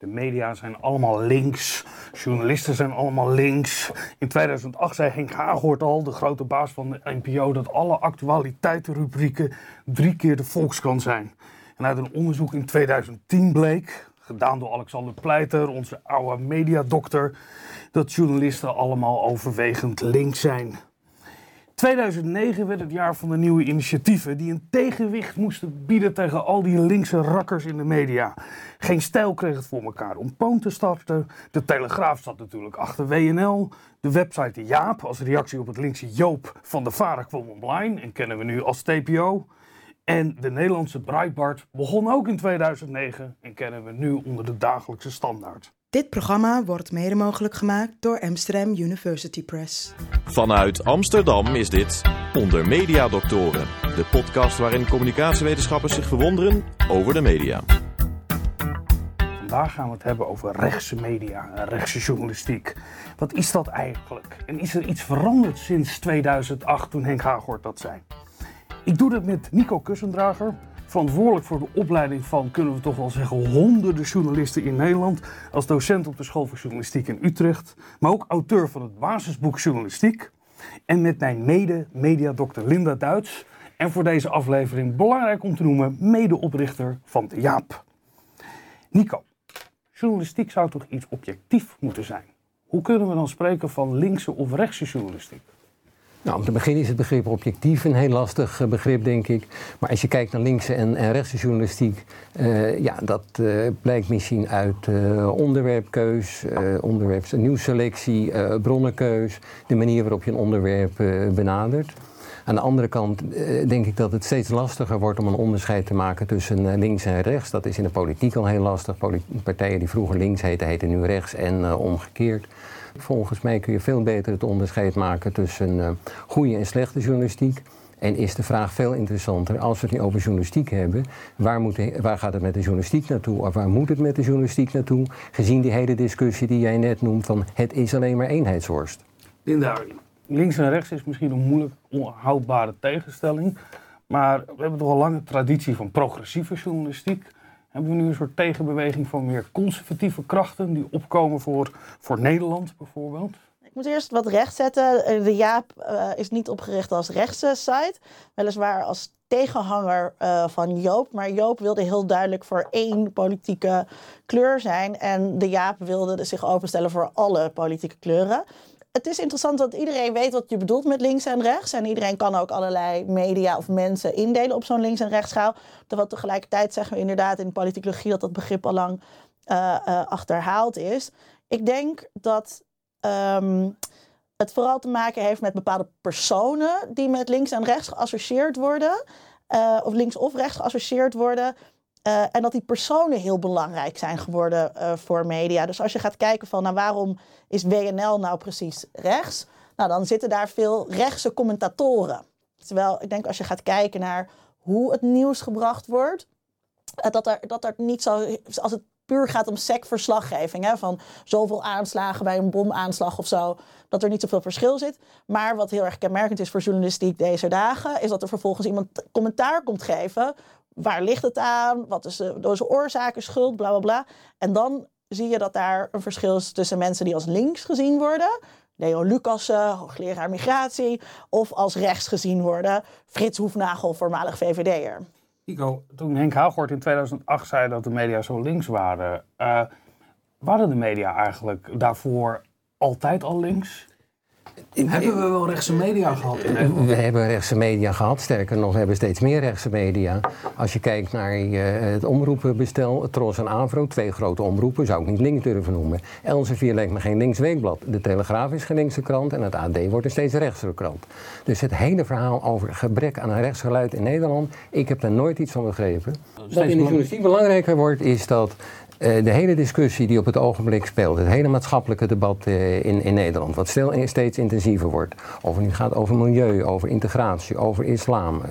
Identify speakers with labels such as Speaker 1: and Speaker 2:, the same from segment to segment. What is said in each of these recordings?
Speaker 1: De media zijn allemaal links, journalisten zijn allemaal links. In 2008 zei Henk Haaghoort al, de grote baas van de NPO, dat alle actualiteitenrubrieken drie keer de Volkskrant zijn. En uit een onderzoek in 2010 bleek, gedaan door Alexander Pleiter, onze oude mediadokter, dat journalisten allemaal overwegend links zijn. 2009 werd het jaar van de nieuwe initiatieven die een tegenwicht moesten bieden tegen al die linkse rakkers in de media. Geen stijl kreeg het voor elkaar om Poon te starten. De Telegraaf zat natuurlijk achter WNL. De website Jaap als reactie op het linkse Joop van de Varen kwam online en kennen we nu als TPO. En de Nederlandse Breitbart begon ook in 2009 en kennen we nu onder de dagelijkse standaard.
Speaker 2: Dit programma wordt mede mogelijk gemaakt door Amsterdam University Press.
Speaker 3: Vanuit Amsterdam is dit Onder Media Doctoren, de podcast waarin communicatiewetenschappers zich verwonderen over de media.
Speaker 1: Vandaag gaan we het hebben over rechtse media en rechtse journalistiek. Wat is dat eigenlijk? En is er iets veranderd sinds 2008 toen Henk Hagort dat zei? Ik doe dat met Nico Kussendrager, verantwoordelijk voor de opleiding van, kunnen we toch wel zeggen, honderden journalisten in Nederland. Als docent op de School voor Journalistiek in Utrecht, maar ook auteur van het basisboek Journalistiek. En met mijn mede-mediadokter Linda Duits. En voor deze aflevering belangrijk om te noemen, medeoprichter van de Jaap. Nico, journalistiek zou toch iets objectief moeten zijn? Hoe kunnen we dan spreken van linkse of rechtse journalistiek?
Speaker 4: Nou, om te beginnen is het begrip objectief een heel lastig eh, begrip, denk ik. Maar als je kijkt naar linkse en, en rechtse journalistiek, uh, ja, dat uh, blijkt misschien uit uh, onderwerpkeus, onderwerps- nieuwsselectie, bronnenkeus, de manier waarop je een onderwerp benadert. Aan de andere kant denk ik dat het steeds lastiger wordt om een onderscheid te maken tussen links en rechts. Dat is in de politiek al heel lastig. partijen die vroeger links heten, heten nu rechts en omgekeerd. Volgens mij kun je veel beter het onderscheid maken tussen uh, goede en slechte journalistiek. En is de vraag veel interessanter, als we het nu over journalistiek hebben, waar, moet waar gaat het met de journalistiek naartoe? Of waar moet het met de journalistiek naartoe? Gezien die hele discussie die jij net noemt van het is alleen maar eenheidsworst.
Speaker 1: Linda, links en rechts is misschien een moeilijk onhoudbare tegenstelling. Maar we hebben toch al lange traditie van progressieve journalistiek. Hebben we nu een soort tegenbeweging van meer conservatieve krachten die opkomen voor, voor Nederland bijvoorbeeld?
Speaker 5: Ik moet eerst wat recht zetten. Eh, de Jaap uh, is niet opgericht als rechtse site. Weliswaar als tegenhanger uh, van Joop. Maar Joop wilde heel duidelijk voor één politieke kleur zijn. En de Jaap wilde zich openstellen voor alle politieke kleuren het is interessant dat iedereen weet wat je bedoelt met links en rechts. En iedereen kan ook allerlei media of mensen indelen op zo'n links- en rechtsschaal. Terwijl tegelijkertijd zeggen we inderdaad in de politicologie dat dat begrip al lang uh, uh, achterhaald is. Ik denk dat um, het vooral te maken heeft met bepaalde personen die met links en rechts geassocieerd worden. Uh, of links of rechts geassocieerd worden. Uh, en dat die personen heel belangrijk zijn geworden uh, voor media. Dus als je gaat kijken van nou, waarom is WNL nou precies rechts? Nou, dan zitten daar veel rechtse commentatoren. Terwijl ik denk als je gaat kijken naar hoe het nieuws gebracht wordt, uh, dat er, dat er niet zo, als het puur gaat om sec-verslaggeving, hè, van zoveel aanslagen bij een bomaanslag of zo, dat er niet zoveel verschil zit. Maar wat heel erg kenmerkend is voor journalistiek deze dagen, is dat er vervolgens iemand commentaar komt geven waar ligt het aan? Wat is de, de oorzaken, schuld, bla bla bla. En dan zie je dat daar een verschil is tussen mensen die als links gezien worden. Leo Lucassen, hoogleraar migratie. Of als rechts gezien worden. Frits Hoefnagel, voormalig VVD'er.
Speaker 1: Nico, toen Henk Haaghoort in 2008 zei dat de media zo links waren. Uh, waren de media eigenlijk daarvoor altijd al links?
Speaker 6: Hebben we wel rechtse media gehad Nederland?
Speaker 4: We hebben rechtse media gehad. Sterker nog, we hebben steeds meer rechtse media. Als je kijkt naar uh, het omroepenbestel, Tros en Avro, twee grote omroepen, zou ik niet links durven noemen. Elsevier lijkt me geen links weekblad. De Telegraaf is geen linkse krant en het AD wordt een steeds rechtse krant. Dus het hele verhaal over gebrek aan een rechtsgeluid in Nederland, ik heb daar nooit iets van begrepen. Wat in de journalistiek belangrijker wordt, is dat de hele discussie die op het ogenblik speelt, het hele maatschappelijke debat uh, in, in Nederland, wat stil, steeds intensiever wordt, of het nu gaat over milieu, over integratie, over islam,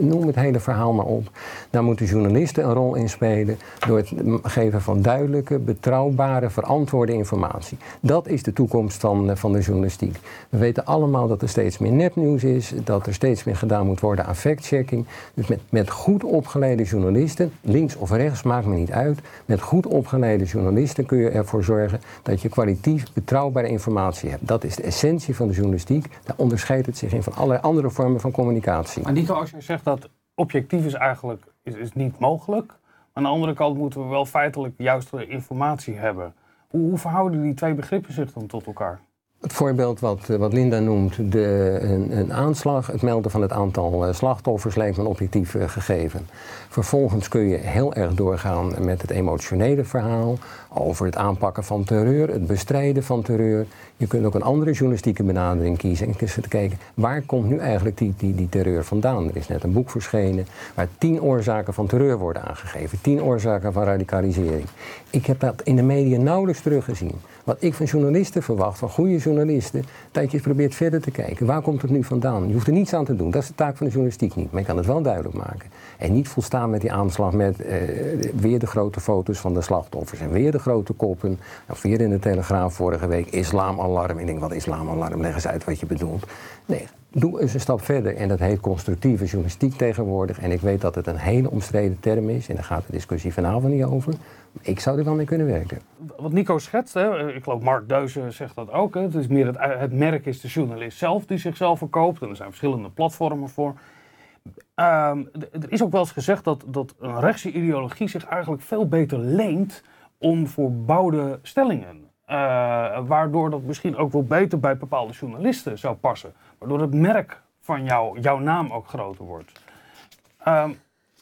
Speaker 4: noem het hele verhaal maar op, daar moeten journalisten een rol in spelen door het geven van duidelijke, betrouwbare, verantwoorde informatie. Dat is de toekomst van, van de journalistiek. We weten allemaal dat er steeds meer nepnieuws is, dat er steeds meer gedaan moet worden aan fact-checking. Dus met, met goed opgeleide journalisten, links of rechts, maakt me niet uit, met goed opgeleide journalisten kun je ervoor zorgen dat je kwalitatief betrouwbare informatie hebt. Dat is de essentie van de journalistiek. Daar onderscheidt het zich in van allerlei andere vormen van communicatie.
Speaker 1: Maar Nico, als je zegt dat objectief is eigenlijk is, is niet mogelijk. Aan de andere kant moeten we wel feitelijk juiste informatie hebben. Hoe, hoe verhouden die twee begrippen zich dan tot elkaar?
Speaker 4: Het voorbeeld wat, eh, wat Linda noemt, de, een, een aanslag, het melden van het aantal eh, slachtoffers lijkt me een objectief eh, gegeven. Vervolgens kun je heel erg doorgaan met het emotionele verhaal over het aanpakken van terreur, het bestrijden van terreur. Je kunt ook een andere journalistieke benadering kiezen en te kijken waar komt nu eigenlijk die, die, die terreur vandaan. Er is net een boek verschenen waar tien oorzaken van terreur worden aangegeven, tien oorzaken van radicalisering. Ik heb dat in de media nauwelijks teruggezien. Wat ik van journalisten verwacht, van goede journalisten, dat je probeert verder te kijken. Waar komt het nu vandaan? Je hoeft er niets aan te doen. Dat is de taak van de journalistiek niet. Maar je kan het wel duidelijk maken. En niet volstaan met die aanslag met eh, weer de grote foto's van de slachtoffers. En weer de grote koppen. Of weer in de Telegraaf vorige week islamalarm. Ik denk, wat islamalarm? Leg eens uit wat je bedoelt. Nee, doe eens een stap verder. En dat heet constructieve journalistiek tegenwoordig. En ik weet dat het een hele omstreden term is. En daar gaat de discussie vanavond niet over. Ik zou er wel mee kunnen werken.
Speaker 1: Wat Nico schetst, hè, ik geloof Mark Deuze zegt dat ook. Hè, het, is meer het, het merk is de journalist zelf die zichzelf verkoopt. En er zijn verschillende platformen voor. Ehm, er is ook wel eens gezegd dat, dat een rechtse ideologie zich eigenlijk veel beter leent om voor bouwde stellingen. Uh, waardoor dat misschien ook wel beter bij bepaalde journalisten zou passen. Waardoor het merk van jou, jouw naam ook groter wordt. Um,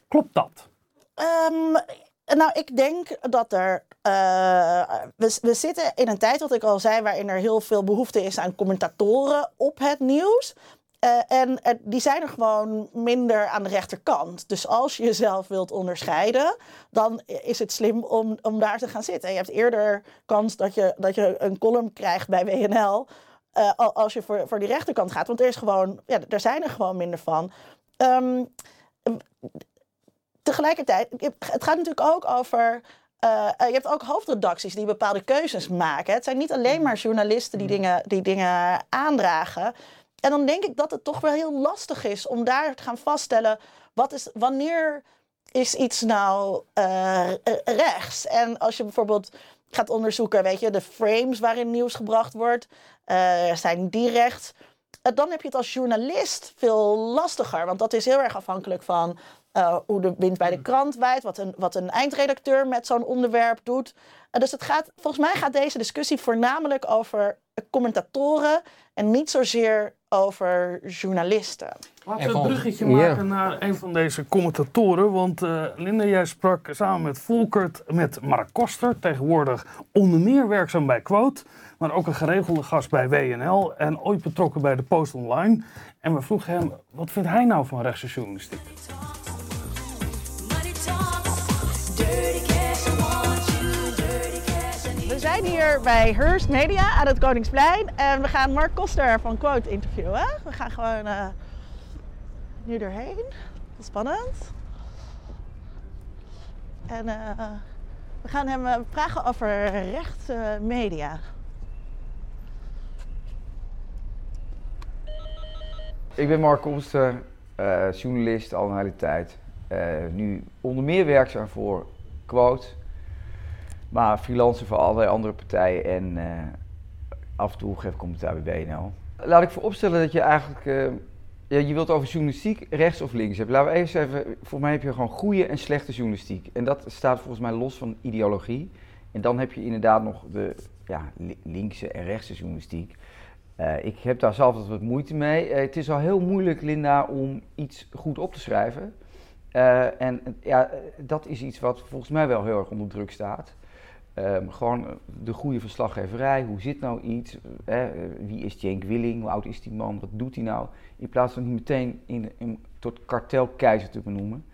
Speaker 1: klopt dat?
Speaker 5: Um, nou, ik denk dat er. Uh, we, we zitten in een tijd, wat ik al zei, waarin er heel veel behoefte is aan commentatoren op het nieuws. Uh, en uh, die zijn er gewoon minder aan de rechterkant. Dus als je jezelf wilt onderscheiden, dan is het slim om, om daar te gaan zitten. je hebt eerder kans dat je, dat je een column krijgt bij WNL. Uh, als je voor, voor die rechterkant gaat. Want er, is gewoon, ja, er zijn er gewoon minder van. Um, tegelijkertijd, het gaat natuurlijk ook over. Uh, je hebt ook hoofdredacties die bepaalde keuzes maken. Het zijn niet alleen maar journalisten die dingen, die dingen aandragen. En dan denk ik dat het toch wel heel lastig is om daar te gaan vaststellen. Wat is, wanneer is iets nou uh, rechts? En als je bijvoorbeeld gaat onderzoeken, weet je, de frames waarin nieuws gebracht wordt, uh, zijn die rechts? dan heb je het als journalist veel lastiger. Want dat is heel erg afhankelijk van uh, hoe de wind bij de krant waait, wat een, wat een eindredacteur met zo'n onderwerp doet. Uh, dus het gaat, volgens mij gaat deze discussie voornamelijk over commentatoren en niet zozeer over journalisten.
Speaker 1: Laten we een bruggetje maken naar een van deze commentatoren. Want uh, Linda, jij sprak samen met Volkert met Mark Koster, tegenwoordig onder meer werkzaam bij Quote, maar ook een geregelde gast bij WNL en ooit betrokken bij de Post Online. En we vroegen hem, wat vindt hij nou van rechtse journalistiek?
Speaker 5: Zijn hier bij Hearst Media aan het Koningsplein en we gaan Mark Koster van Quote interviewen. We gaan gewoon uh, nu erheen. Spannend. En uh, we gaan hem vragen over rechtsmedia.
Speaker 7: Ik ben Mark Koster, journalist al een hele tijd. nu onder meer werkzaam voor Quote maar freelancer voor allerlei andere partijen en uh, af en toe geef commentaar bij BNL. Laat ik vooropstellen dat je eigenlijk, uh, ja, je wilt over journalistiek rechts of links hebben. Laten we even even, voor mij heb je gewoon goede en slechte journalistiek. En dat staat volgens mij los van ideologie. En dan heb je inderdaad nog de ja, linkse en rechtse journalistiek. Uh, ik heb daar zelf wat moeite mee. het is al heel moeilijk, Linda, om iets goed op te schrijven. en ja, dat is iets wat volgens mij wel heel erg onder druk staat. Um, gewoon de goede verslaggeverij. Hoe zit nou iets? Uh, wie is Cenk Willing? Hoe oud is die man? Wat doet hij nou? In plaats van die meteen in, in, tot kartelkeizer te benoemen.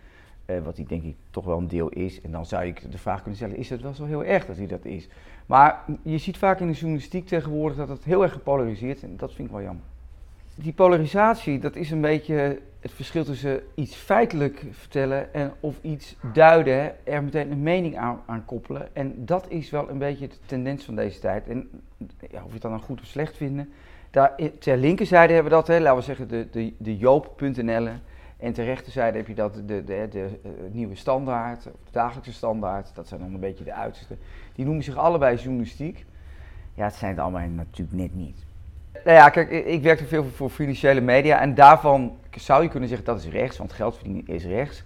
Speaker 7: Uh, wat hij denk ik toch wel een deel is. En dan zou ik de vraag kunnen stellen, is het wel zo heel erg dat hij dat is? Maar je ziet vaak in de journalistiek tegenwoordig dat het heel erg gepolariseerd is. En dat vind ik wel jammer die polarisatie, dat is een beetje het verschil tussen iets feitelijk vertellen en of iets duiden, er meteen een mening aan, aan koppelen. En dat is wel een beetje de tendens van deze tijd. En ja, of je het dan goed of slecht vinden. Daar, ter linkerzijde hebben we dat, hè, laten we zeggen de, de, de Joop.nl En ter rechterzijde heb je dat de, de, de, eh, nieuwe standaard, of de dagelijkse standaard. Dat zijn dan een beetje de uiterste. Die noemen zich allebei journalistiek. Ja, het zijn het allemaal natuurlijk net niet. Nou ja, kijk, ik ik werkte veel voor financiële media en daarvan zou je kunnen zeggen dat is rechts, want geld verdienen is rechts.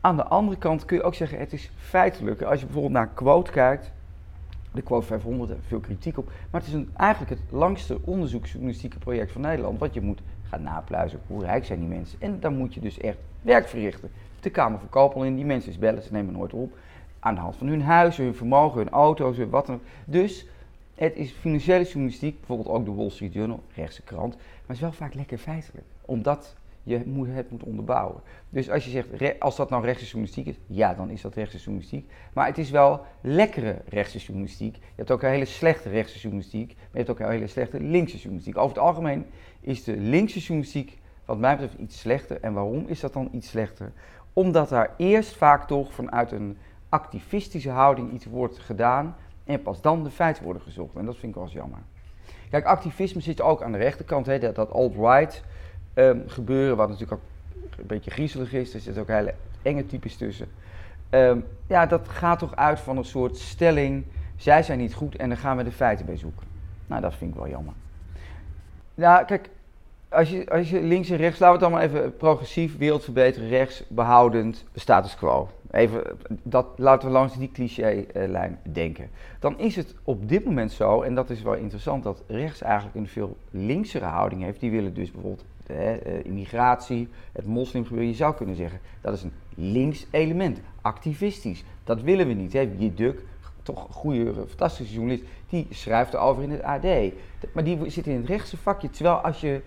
Speaker 7: Aan de andere kant kun je ook zeggen het is feitelijk. Als je bijvoorbeeld naar quote kijkt, de quote 500, daar veel kritiek op, maar het is eigenlijk het langste onderzoeksjournalistieke project van Nederland. Want je moet gaan napluizen hoe rijk zijn die mensen. En dan moet je dus echt werk verrichten. De Kamer van Koophandel in, die mensen is bellen, ze nemen nooit op. Aan de hand van hun huizen, hun vermogen, hun auto's, hun wat dan ook. Dus het is financiële journalistiek, bijvoorbeeld ook de Wall Street Journal, rechtse krant. Maar het is wel vaak lekker feitelijk. Omdat je moet, het moet onderbouwen. Dus als je zegt, als dat nou rechtse journalistiek is, ja, dan is dat rechtse journalistiek. Maar het is wel lekkere rechtse journalistiek. Je hebt ook een hele slechte rechtse journalistiek, maar je hebt ook een hele slechte linkse journalistiek. Over het algemeen is de linkse journalistiek, wat mij betreft, iets slechter. En waarom is dat dan iets slechter? Omdat daar eerst vaak toch vanuit een activistische houding iets wordt gedaan en pas dan de feiten worden gezocht. En dat vind ik wel eens jammer. Kijk, activisme zit ook aan de rechterkant, hè, dat, dat alt-right ehm, gebeuren, wat natuurlijk ook een beetje griezelig is. Er zitten ook hele enge types tussen. Ehm, ja, dat gaat toch uit van een soort stelling, zij zijn niet goed en dan gaan we de feiten bij zoeken. Nou, dat vind ik wel jammer. Nou, kijk, als je, als je links en rechts, laten we het allemaal even progressief, wereld verbeteren, rechts, behoudend, status quo. Even, dat, laten we langs die cliché-lijn denken. Dan is het op dit moment zo, en dat is wel interessant, dat rechts eigenlijk een veel linksere houding heeft. Die willen dus bijvoorbeeld eh, eh, immigratie, het moslimgebeuren, je zou kunnen zeggen, dat is een links element, activistisch. Dat willen we niet. Je Duk, toch een goede, fantastische journalist, die schrijft erover in het AD. Maar die zit in het rechtse vakje, terwijl als je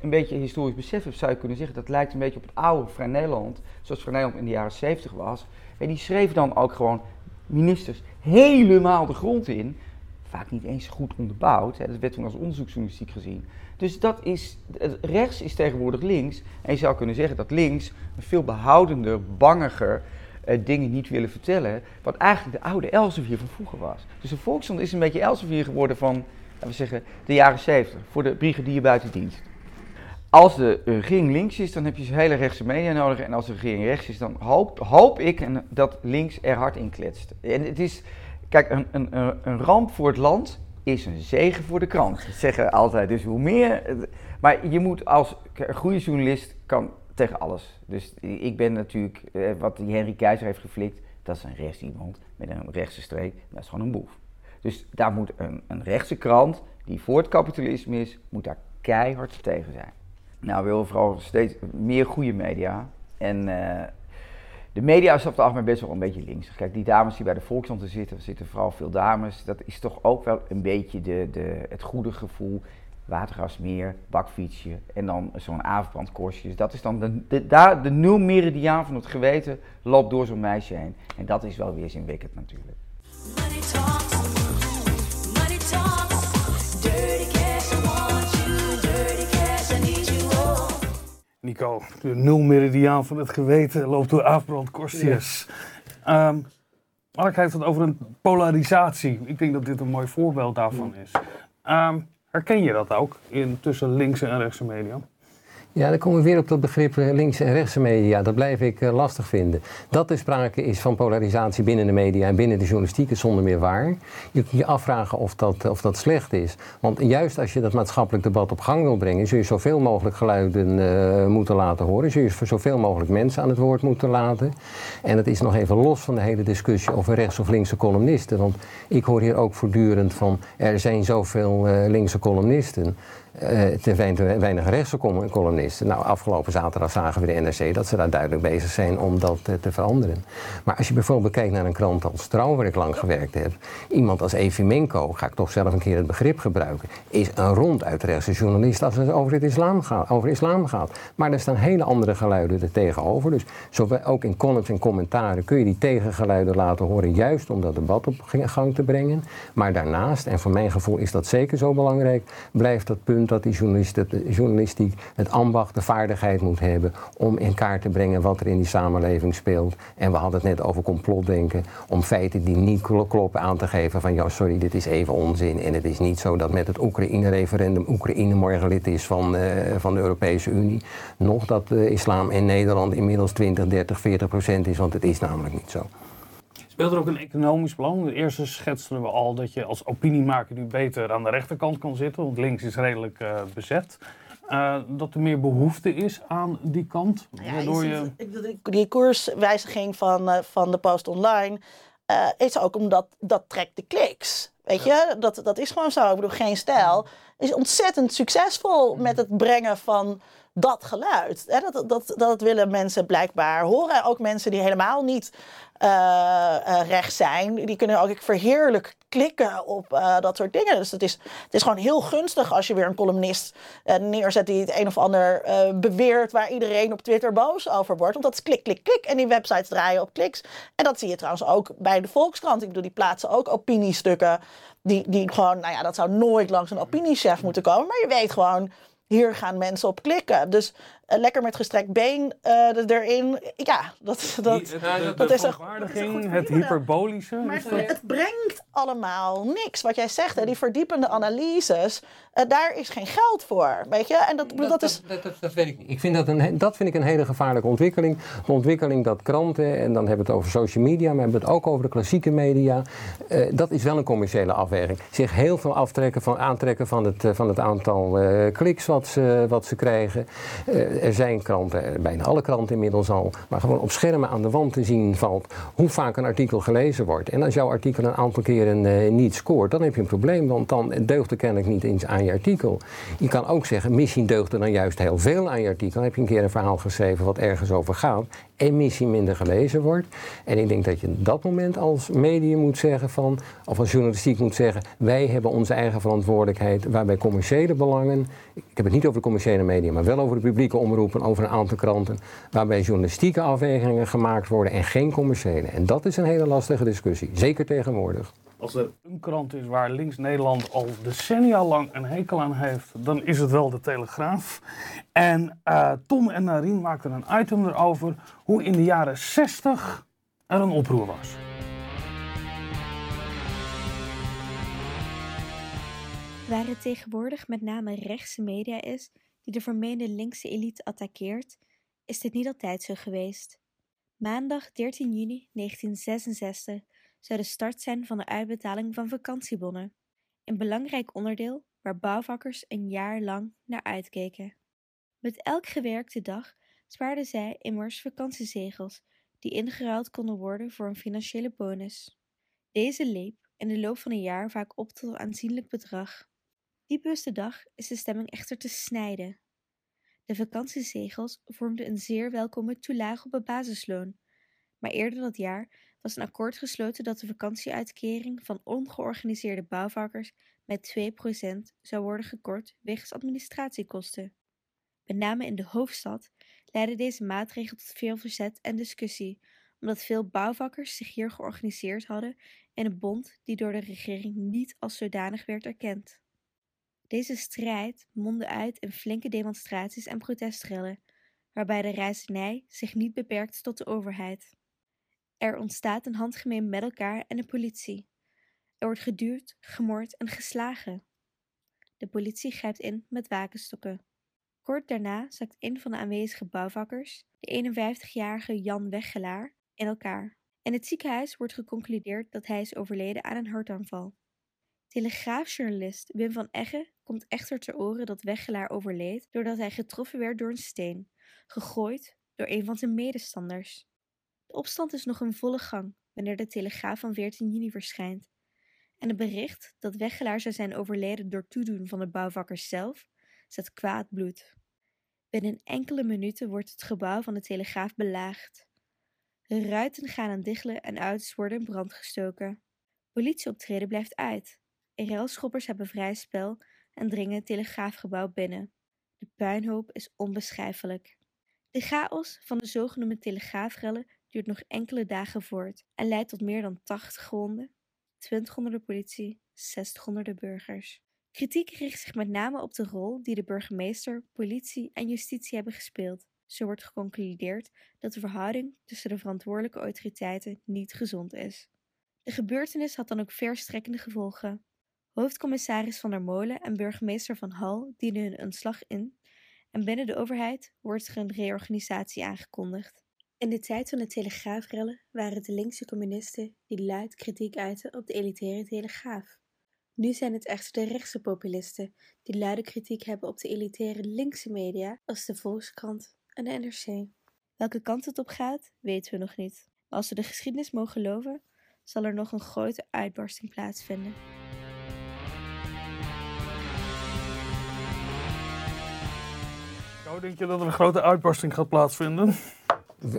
Speaker 7: een beetje historisch besef hebt, zou je kunnen zeggen dat lijkt een beetje op het oude Vrij Nederland, zoals Vrij Nederland in de jaren 70 was. En die schreef dan ook gewoon ministers helemaal de grond in. Vaak niet eens goed onderbouwd. Hè. Dat werd toen als onderzoeksjournalistiek gezien. Dus dat is, rechts is tegenwoordig links. En je zou kunnen zeggen dat links een veel behoudender, bangiger eh, dingen niet willen vertellen. Wat eigenlijk de oude Elsevier van vroeger was. Dus de Volkskrant is een beetje Elsevier geworden van, laten we zeggen, de jaren 70. Voor de brigadier buiten dienst. Als de regering links is, dan heb je hele rechtse media nodig. En als de regering rechts is, dan hoop, hoop ik en dat links er hard in kletst. En het is, kijk, een, een, een- ramp voor het land is een zegen voor de krant. Dat zeggen altijd. Dus hoe meer. Maar je moet als goede journalist kan tegen alles. Dus ik ben natuurlijk, eh, wat die Henry Keizer heeft geflikt, dat is een rechts iemand met een rechtse streek. Dat is gewoon een boef. Dus daar moet een, een rechtse krant, die voor het kapitalisme is, moet daar keihard tegen zijn. Nou, we willen vooral steeds meer goede media. En eh, de media is op het algemeen best wel een beetje links. Kijk, die dames die bij de Volkskrant zitten, zitten vooral veel dames. Dat is toch ook wel een beetje de, de, het goede gevoel. Watergasmeer, bakfietsje en dan zo'n avondbrandkorstje. Dus dat is dan de, de, daar, de nul meridiaan van het geweten loopt door zo'n meisje heen. En dat is wel weer zinwekkend natuurlijk.
Speaker 1: Nico, de nulmeridiaan van het geweten loopt door afbrandkorstjes. Ehm, Mark heeft het over een polarisatie. Ik denk dat dit een mooi voorbeeld daarvan is. Ehm, herken je dat ook in, tussen linkse en rechtse media?
Speaker 4: Ja, dan komen we weer op dat begrip eh, linkse en rechtse media. Dat blijf ik eh, lastig vinden. Dat er sprake is van polarisatie binnen de media en binnen de journalistiek is zonder meer waar. Je kunt je afvragen of dat, of dat slecht is. Want juist als je dat maatschappelijk debat op gang wil brengen, zul je zoveel mogelijk geluiden eh, moeten laten horen. Zul je zoveel mogelijk mensen aan het woord moeten laten. En het is nog even los van de hele discussie over rechts- of linkse columnisten. Want ik hoor hier ook voortdurend van er zijn zoveel eh, linkse columnisten. Eh, te weinig, rechtse col- columnisten. Nou, afgelopen zaterdag zagen we de NRC dat ze daar duidelijk bezig zijn om dat eh, te veranderen. Maar als je bijvoorbeeld kijkt naar een krant als Trouw, waar ik lang gewerkt heb, iemand als Evimenko, ga ik toch zelf een keer het begrip gebruiken, is een ronduit rechtse journalist als het over, het islam gaat, over islam gaat. Maar er staan hele andere geluiden er tegenover. Dus ook in columns en commentaren kun je die tegengeluiden laten horen, juist om dat debat op gang te brengen. Maar daarnaast, en voor mijn gevoel is dat zeker zo belangrijk, blijft dat punt dat die journalistiek het ambacht, de vaardigheid moet hebben om in kaart te brengen wat er in die samenleving speelt. En we hadden het net over complotdenken, om feiten die niet klo- kloppen aan te geven van ja, sorry, dit is even onzin. En het is niet zo dat met het Oekraïne-referendum Oekraïne morgen lid is van, eh, van de Europese Unie. Nog dat de islam in Nederland inmiddels 20, 30, 40 procent is, want het is namelijk niet zo.
Speaker 1: Speelt er ook een economisch belang? De eerste schetsten we al dat je als opiniemaker nu beter aan de rechterkant kan zitten, want links is redelijk eh, bezet. Eh, dat er meer behoefte is aan die kant,
Speaker 5: Ja, je
Speaker 1: waardoor je...
Speaker 5: ziet, ik bedoel, die koerswijziging van, eh, van de Post Online is ook omdat dat trekt de kliks. Weet je, dat, dat is gewoon zo. Ik bedoel, geen stijl is ontzettend succesvol met het brengen van dat geluid. Hè, dat, dat, dat willen mensen blijkbaar horen. Ook mensen die helemaal niet eh, eh, rechts zijn, die kunnen ook verheerlijk klikken op eh, dat soort dingen. Dus het is, het is gewoon heel gunstig als je weer een columnist neerzet die het een of ander beweert waar iedereen op Twitter boos over wordt. Want dat is klik, klik, klik. En die websites draaien op kliks. En dat zie je trouwens ook bij de Volkskrant. Ik bedoel, die plaatsen ook opiniestukken. Die, die gewoon, nou ja, dat zou nooit langs een opiniechef moeten komen. Maar je weet gewoon, hier gaan mensen op klikken. Dus eh, lekker met gestrekt been eh, erin. Ja, dat, dat,
Speaker 1: Die- het- de,
Speaker 5: dat
Speaker 1: de
Speaker 5: is dat is toch
Speaker 1: het
Speaker 5: goed
Speaker 1: hyperbolische.
Speaker 5: maar het,
Speaker 1: dat-
Speaker 5: het brengt allemaal niks. Wat jij zegt, hè, die verdiepende analyses, eh, daar is geen geld voor. Weet je? En dat, dat, is.
Speaker 4: Dat, dat, dat weet ik niet. Ik vind dat, een, dat vind ik een hele gevaarlijke ontwikkeling. De ontwikkeling dat kranten, en dan hebben we het over social media, maar hebben we het ook over de klassieke media. eh, dat is wel een commerciële afweging. Zich heel veel aftrekken van, aantrekken van het, eh, van het aantal eh, kliks wat ze, wat ze krijgen. Er zijn kranten, eh, bijna alle kranten inmiddels al, maar gewoon op schermen aan de wand te zien valt hoe vaak een artikel gelezen wordt. En als jouw artikel een aantal keren eh, niet scoort, dan heb je een probleem, want dan deugt er kennelijk niet eens aan je artikel. Je kan ook zeggen, misschien deugt er dan juist heel veel aan je artikel. Heb je een keer een verhaal geschreven wat ergens over gaat en misschien minder gelezen wordt. En ik denk dat je op dat moment als medium moet zeggen van, of als journalistiek moet zeggen, wij hebben onze eigen verantwoordelijkheid, waarbij commerciële belangen, ik heb het niet over de commerciële media, maar wel over de publieke omroepen, over een aantal kranten, waarbij journalistieke afwegingen gemaakt worden en geen commerciële. En dat is een hele lastige discussie, zeker tegenwoordig.
Speaker 1: Als er een krant is waar links Nederland al decennia lang een hekel aan heeft, dan is het wel de Telegraaf. En eh, Tom en Narien maakten een item erover hoe in de jaren 60 er een oproer was.
Speaker 8: Waar het tegenwoordig met name rechtse media is die de vermeende linkse elite attaqueert, is dit niet altijd zo geweest. Maandag 13 juni 1966 zou de start zijn van de uitbetaling van vakantiebonnen. Een belangrijk onderdeel waar bouwvakkers een jaar lang naar uitkeken. Met elk gewerkte dag spaarden zij immers vakantiezegels die ingeruild konden worden voor een financiële bonus. Deze leep in de loop van een jaar vaak op tot een aanzienlijk bedrag. Die bewuste dag is de stemming echter te snijden. De vakantiezegels vormden een zeer welkome toelage op het basisloon, maar eerder dat jaar was een akkoord gesloten dat de vakantieuitkering van ongeorganiseerde bouwvakkers met 2% zou worden gekort wegens administratiekosten. Met name in de hoofdstad leidde deze maatregel tot veel verzet en discussie, omdat veel bouwvakkers zich hier georganiseerd hadden in een bond die door de regering niet als zodanig werd erkend. Deze strijd mondde uit in flinke demonstraties en protestrellen, waarbij de reizigij zich niet beperkt tot de overheid. Er ontstaat een handgemeen met elkaar en de politie. Er wordt geduwd, gemoord en geslagen. De politie grijpt in met wakenstokken. Kort daarna zakt een van de aanwezige bouwvakkers, de 51-jarige Jan Weggelaar, in elkaar. In het ziekenhuis wordt geconcludeerd dat hij is overleden aan een hartaanval. Telegraafjournalist Wim van Egge komt echter ter oren dat Weggelaar overleed doordat hij getroffen werd door een steen, gegooid door een van zijn medestanders. De opstand is nog in volle gang wanneer de Telegraaf van 14 juni verschijnt. En het bericht dat Weggelaar zou zijn overleden door toedoen van de bouwvakkers zelf, zet kwaad bloed. Binnen enkele minuten wordt het gebouw van de Telegraaf belaagd. De ruiten gaan aan diggelen en auto's worden in brand gestoken. Politieoptreden blijft uit. Railschoppers hebben vrij spel en dringen het telegraafgebouw binnen. De puinhoop is onbeschrijfelijk. De chaos van de zogenoemde telegraafrellen duurt nog enkele dagen voort en leidt tot meer dan 80 gewonden, 20 onder de politie, 60 onder de burgers. Kritiek richt zich met name op de rol die de burgemeester, politie en justitie hebben gespeeld. Zo wordt geconcludeerd dat de verhouding tussen de verantwoordelijke autoriteiten niet gezond is. De gebeurtenis had dan ook verstrekkende gevolgen. Hoofdcommissaris Van der Molen en burgemeester Van Hal dienen hun ontslag in en binnen de overheid wordt er een reorganisatie aangekondigd. In de tijd van de telegraafrellen waren het de linkse communisten die luid kritiek uiten op de elitaire telegraaf. Nu zijn het echter de rechtse populisten die luide kritiek hebben op de elitaire linkse media als de Volkskrant en de NRC. Welke kant het op gaat, weten we nog niet. Maar als we de geschiedenis mogen geloven, zal er nog een grote uitbarsting plaatsvinden.
Speaker 1: Zo denk je dat er een grote uitbarsting gaat plaatsvinden?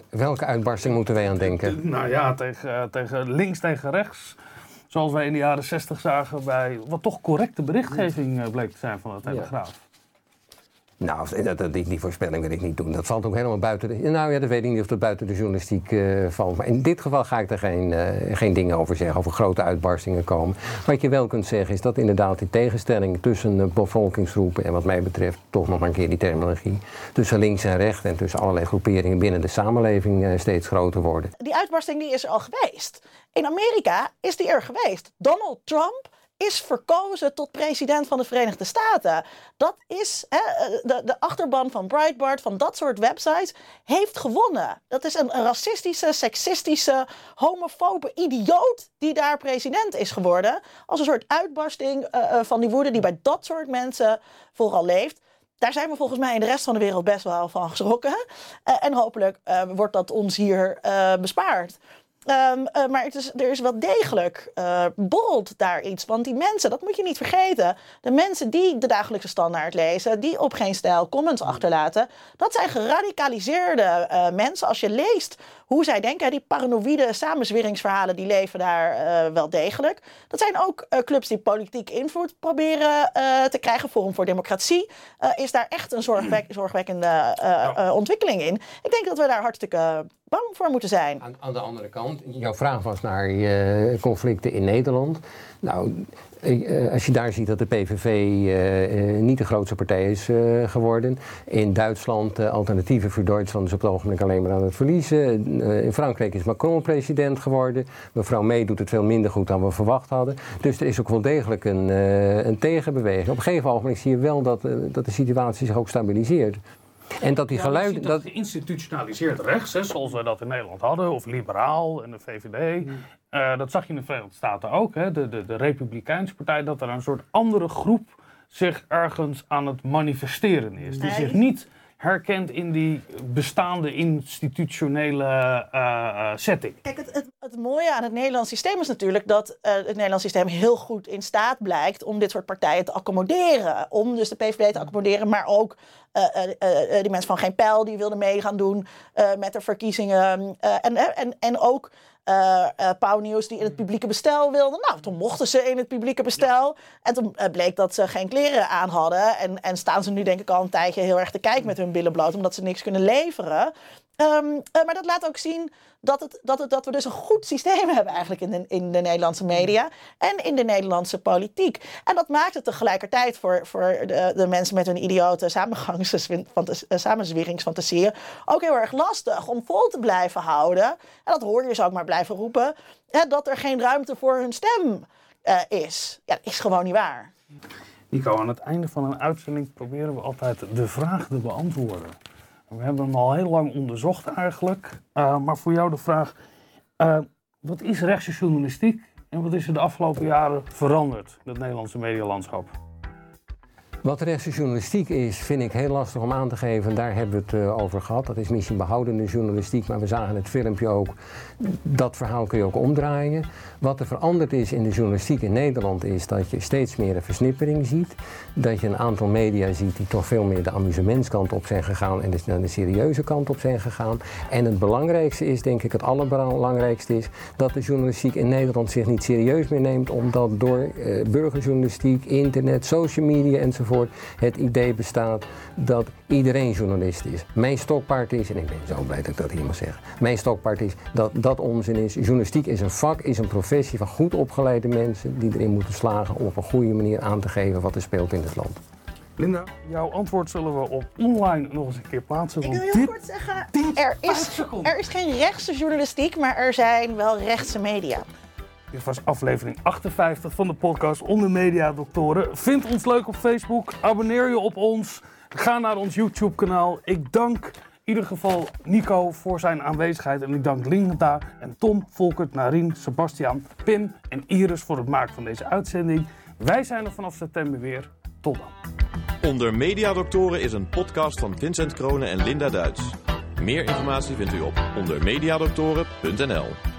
Speaker 4: Welke uitbarsting moeten wij aan denken?
Speaker 1: Nou ja, tegen, tegen links tegen rechts. Zoals wij in de jaren 60 zagen bij wat toch correcte berichtgeving eh, bleek te zijn van de Telegraaf.
Speaker 4: Nou, dat, dat, die, voorspelling wil ik niet doen. Dat valt ook helemaal buiten de... Nou ja, dat weet ik niet of dat buiten de journalistiek eh, valt. Maar in dit geval ga ik er geen, eh, geen dingen over zeggen, over grote uitbarstingen komen. Wat je wel kunt zeggen is dat inderdaad die tegenstelling tussen de bevolkingsgroepen... en wat mij betreft toch nog maar een keer die terminologie... tussen links en rechts en tussen allerlei groeperingen binnen de samenleving eh, steeds groter worden.
Speaker 5: Die uitbarsting die is er al geweest. In Amerika is die er geweest. Donald Trump is verkozen tot president van de Verenigde Staten. Dat is hè, de, de achterban van Breitbart, van dat soort websites, heeft gewonnen. Dat is een, racistische, seksistische, homofobe idioot die daar president is geworden. Als een soort uitbarsting eh, eh, van die woede die bij dat soort mensen vooral leeft. Daar zijn we volgens mij in de rest van de wereld best wel van geschrokken. Eh, en hopelijk eh, wordt dat ons hier eh, bespaard. Ehm, eh, maar het is, er is wel degelijk eh borrelt daar iets. Want die mensen, dat moet je niet vergeten. De mensen die de dagelijkse standaard lezen, die op geen stijl comments achterlaten. Dat zijn geradicaliseerde eh, mensen. Als je leest hoe zij denken, die paranoïde samenzweringsverhalen, die leven daar eh, wel degelijk. Dat zijn ook eh, clubs die politiek invloed proberen eh, te krijgen. Forum voor Democratie is daar echt een zorgwek- zorgwekkende ontwikkeling in. Ik denk dat we daar hartstikke bang voor moeten zijn.
Speaker 4: Aan, aan de andere kant, jouw vraag was naar conflicten in Nederland. Nou, als je daar ziet dat de PVV eh, eh, niet de grootste partij is eh, geworden. In Duitsland, eh, Alternatieven voor Duitsland is op het ogenblik alleen maar aan het verliezen. Eh, in Frankrijk is Macron president geworden. Mevrouw May doet het veel minder goed dan we verwacht hadden. Dus er is ook wel degelijk een, eh, een tegenbeweging. Op een gegeven moment zie je wel dat, eh, dat de situatie zich ook stabiliseert. En dat die
Speaker 1: Ja, je
Speaker 4: geluiden...
Speaker 1: ziet dat geïnstitutionaliseerd rechts, hè, zoals we dat in Nederland hadden, of liberaal en de VVD. Eh, dat zag je in de Verenigde Staten ook, hè, de, de, de Republikeinse Partij, dat er een soort andere groep zich ergens aan het manifesteren is. Die zich niet herkent in die bestaande institutionele eh, eh, setting.
Speaker 5: Kijk, het, het, het mooie aan het Nederlands systeem is natuurlijk dat eh, het Nederlands systeem heel goed in staat blijkt om dit soort partijen te accommoderen. Om dus de PVV te accommoderen, maar ook die mensen van Geen Pijl die wilden mee gaan doen eh, met de verkiezingen. Eh, en, eh, en, en ook eh eh, Pauw Nieuws die in het publieke bestel wilden. Nou, toen mochten ze in het publieke bestel. En toen eh, bleek dat ze geen kleren aan hadden. En, en staan ze nu denk ik al een tijdje heel erg te kijken met hun billen bloot. Omdat ze niks kunnen leveren. Ehm, eh, maar dat laat ook zien dat, het, dat, het, dat we dus een goed systeem hebben eigenlijk in de, in de Nederlandse media en in de Nederlandse politiek. En dat maakt het tegelijkertijd voor, voor de, de mensen met hun idiote eh, samenzweringsfantasieën ook heel erg lastig om vol te blijven houden. En dat hoor je ze ook maar blijven roepen, hè, dat er geen ruimte voor hun stem eh, is. Ja, dat is gewoon niet waar.
Speaker 1: Nico, aan het einde van een uitzending proberen we altijd de vraag te beantwoorden. We hebben hem al heel lang onderzocht eigenlijk. Eh, maar voor jou de vraag, eh, wat is rechtse journalistiek en wat is er de afgelopen jaren veranderd in het Nederlandse medialandschap?
Speaker 4: Wat rechtse journalistiek is, vind ik heel lastig om aan te geven. Daar hebben we het eh, over gehad. Dat is misschien behoudende journalistiek, maar we zagen het filmpje ook. Dat verhaal kun je ook omdraaien. Wat er veranderd is in de journalistiek in Nederland is dat je steeds meer een versnippering ziet. Dat je een aantal media ziet die toch veel meer de amusementskant op zijn gegaan en dus naar de serieuze kant op zijn gegaan. En het belangrijkste is, denk ik, het allerbelangrijkste is dat de journalistiek in Nederland zich niet serieus meer neemt, omdat door eh, burgerjournalistiek, internet, social media enzovoort enzovoort, het idee bestaat dat iedereen journalist is. Mijn stokpaard is, en ik ben zo blij dat ik dat hier mag zeggen, mijn stokpaard is dat dat onzin is. Journalistiek is een vak, is een professie van goed opgeleide mensen die erin moeten slagen om op een goede manier aan te geven wat er speelt in het land.
Speaker 1: Linda, jouw antwoord zullen we op online nog eens een keer plaatsen.
Speaker 5: Ik wil heel
Speaker 1: dit
Speaker 5: kort zeggen, er is, er is geen rechtse journalistiek, maar er zijn wel rechtse media.
Speaker 1: Dit was aflevering 58 van de podcast Onder Media Doctoren. Vind ons leuk op Facebook. Abonneer je op ons. Ga naar ons YouTube kanaal. Ik dank in ieder geval Nico voor zijn aanwezigheid. En ik dank Linda en Tom, Volkert, Narien, Sebastian, Pim en Iris voor het maken van deze uitzending. Wij zijn er vanaf september weer. Tot dan.
Speaker 3: Onder Mediadoktoren is een podcast van Vincent Kronen en Linda Duits. Meer informatie vindt u op ondermediadoktoren.nl.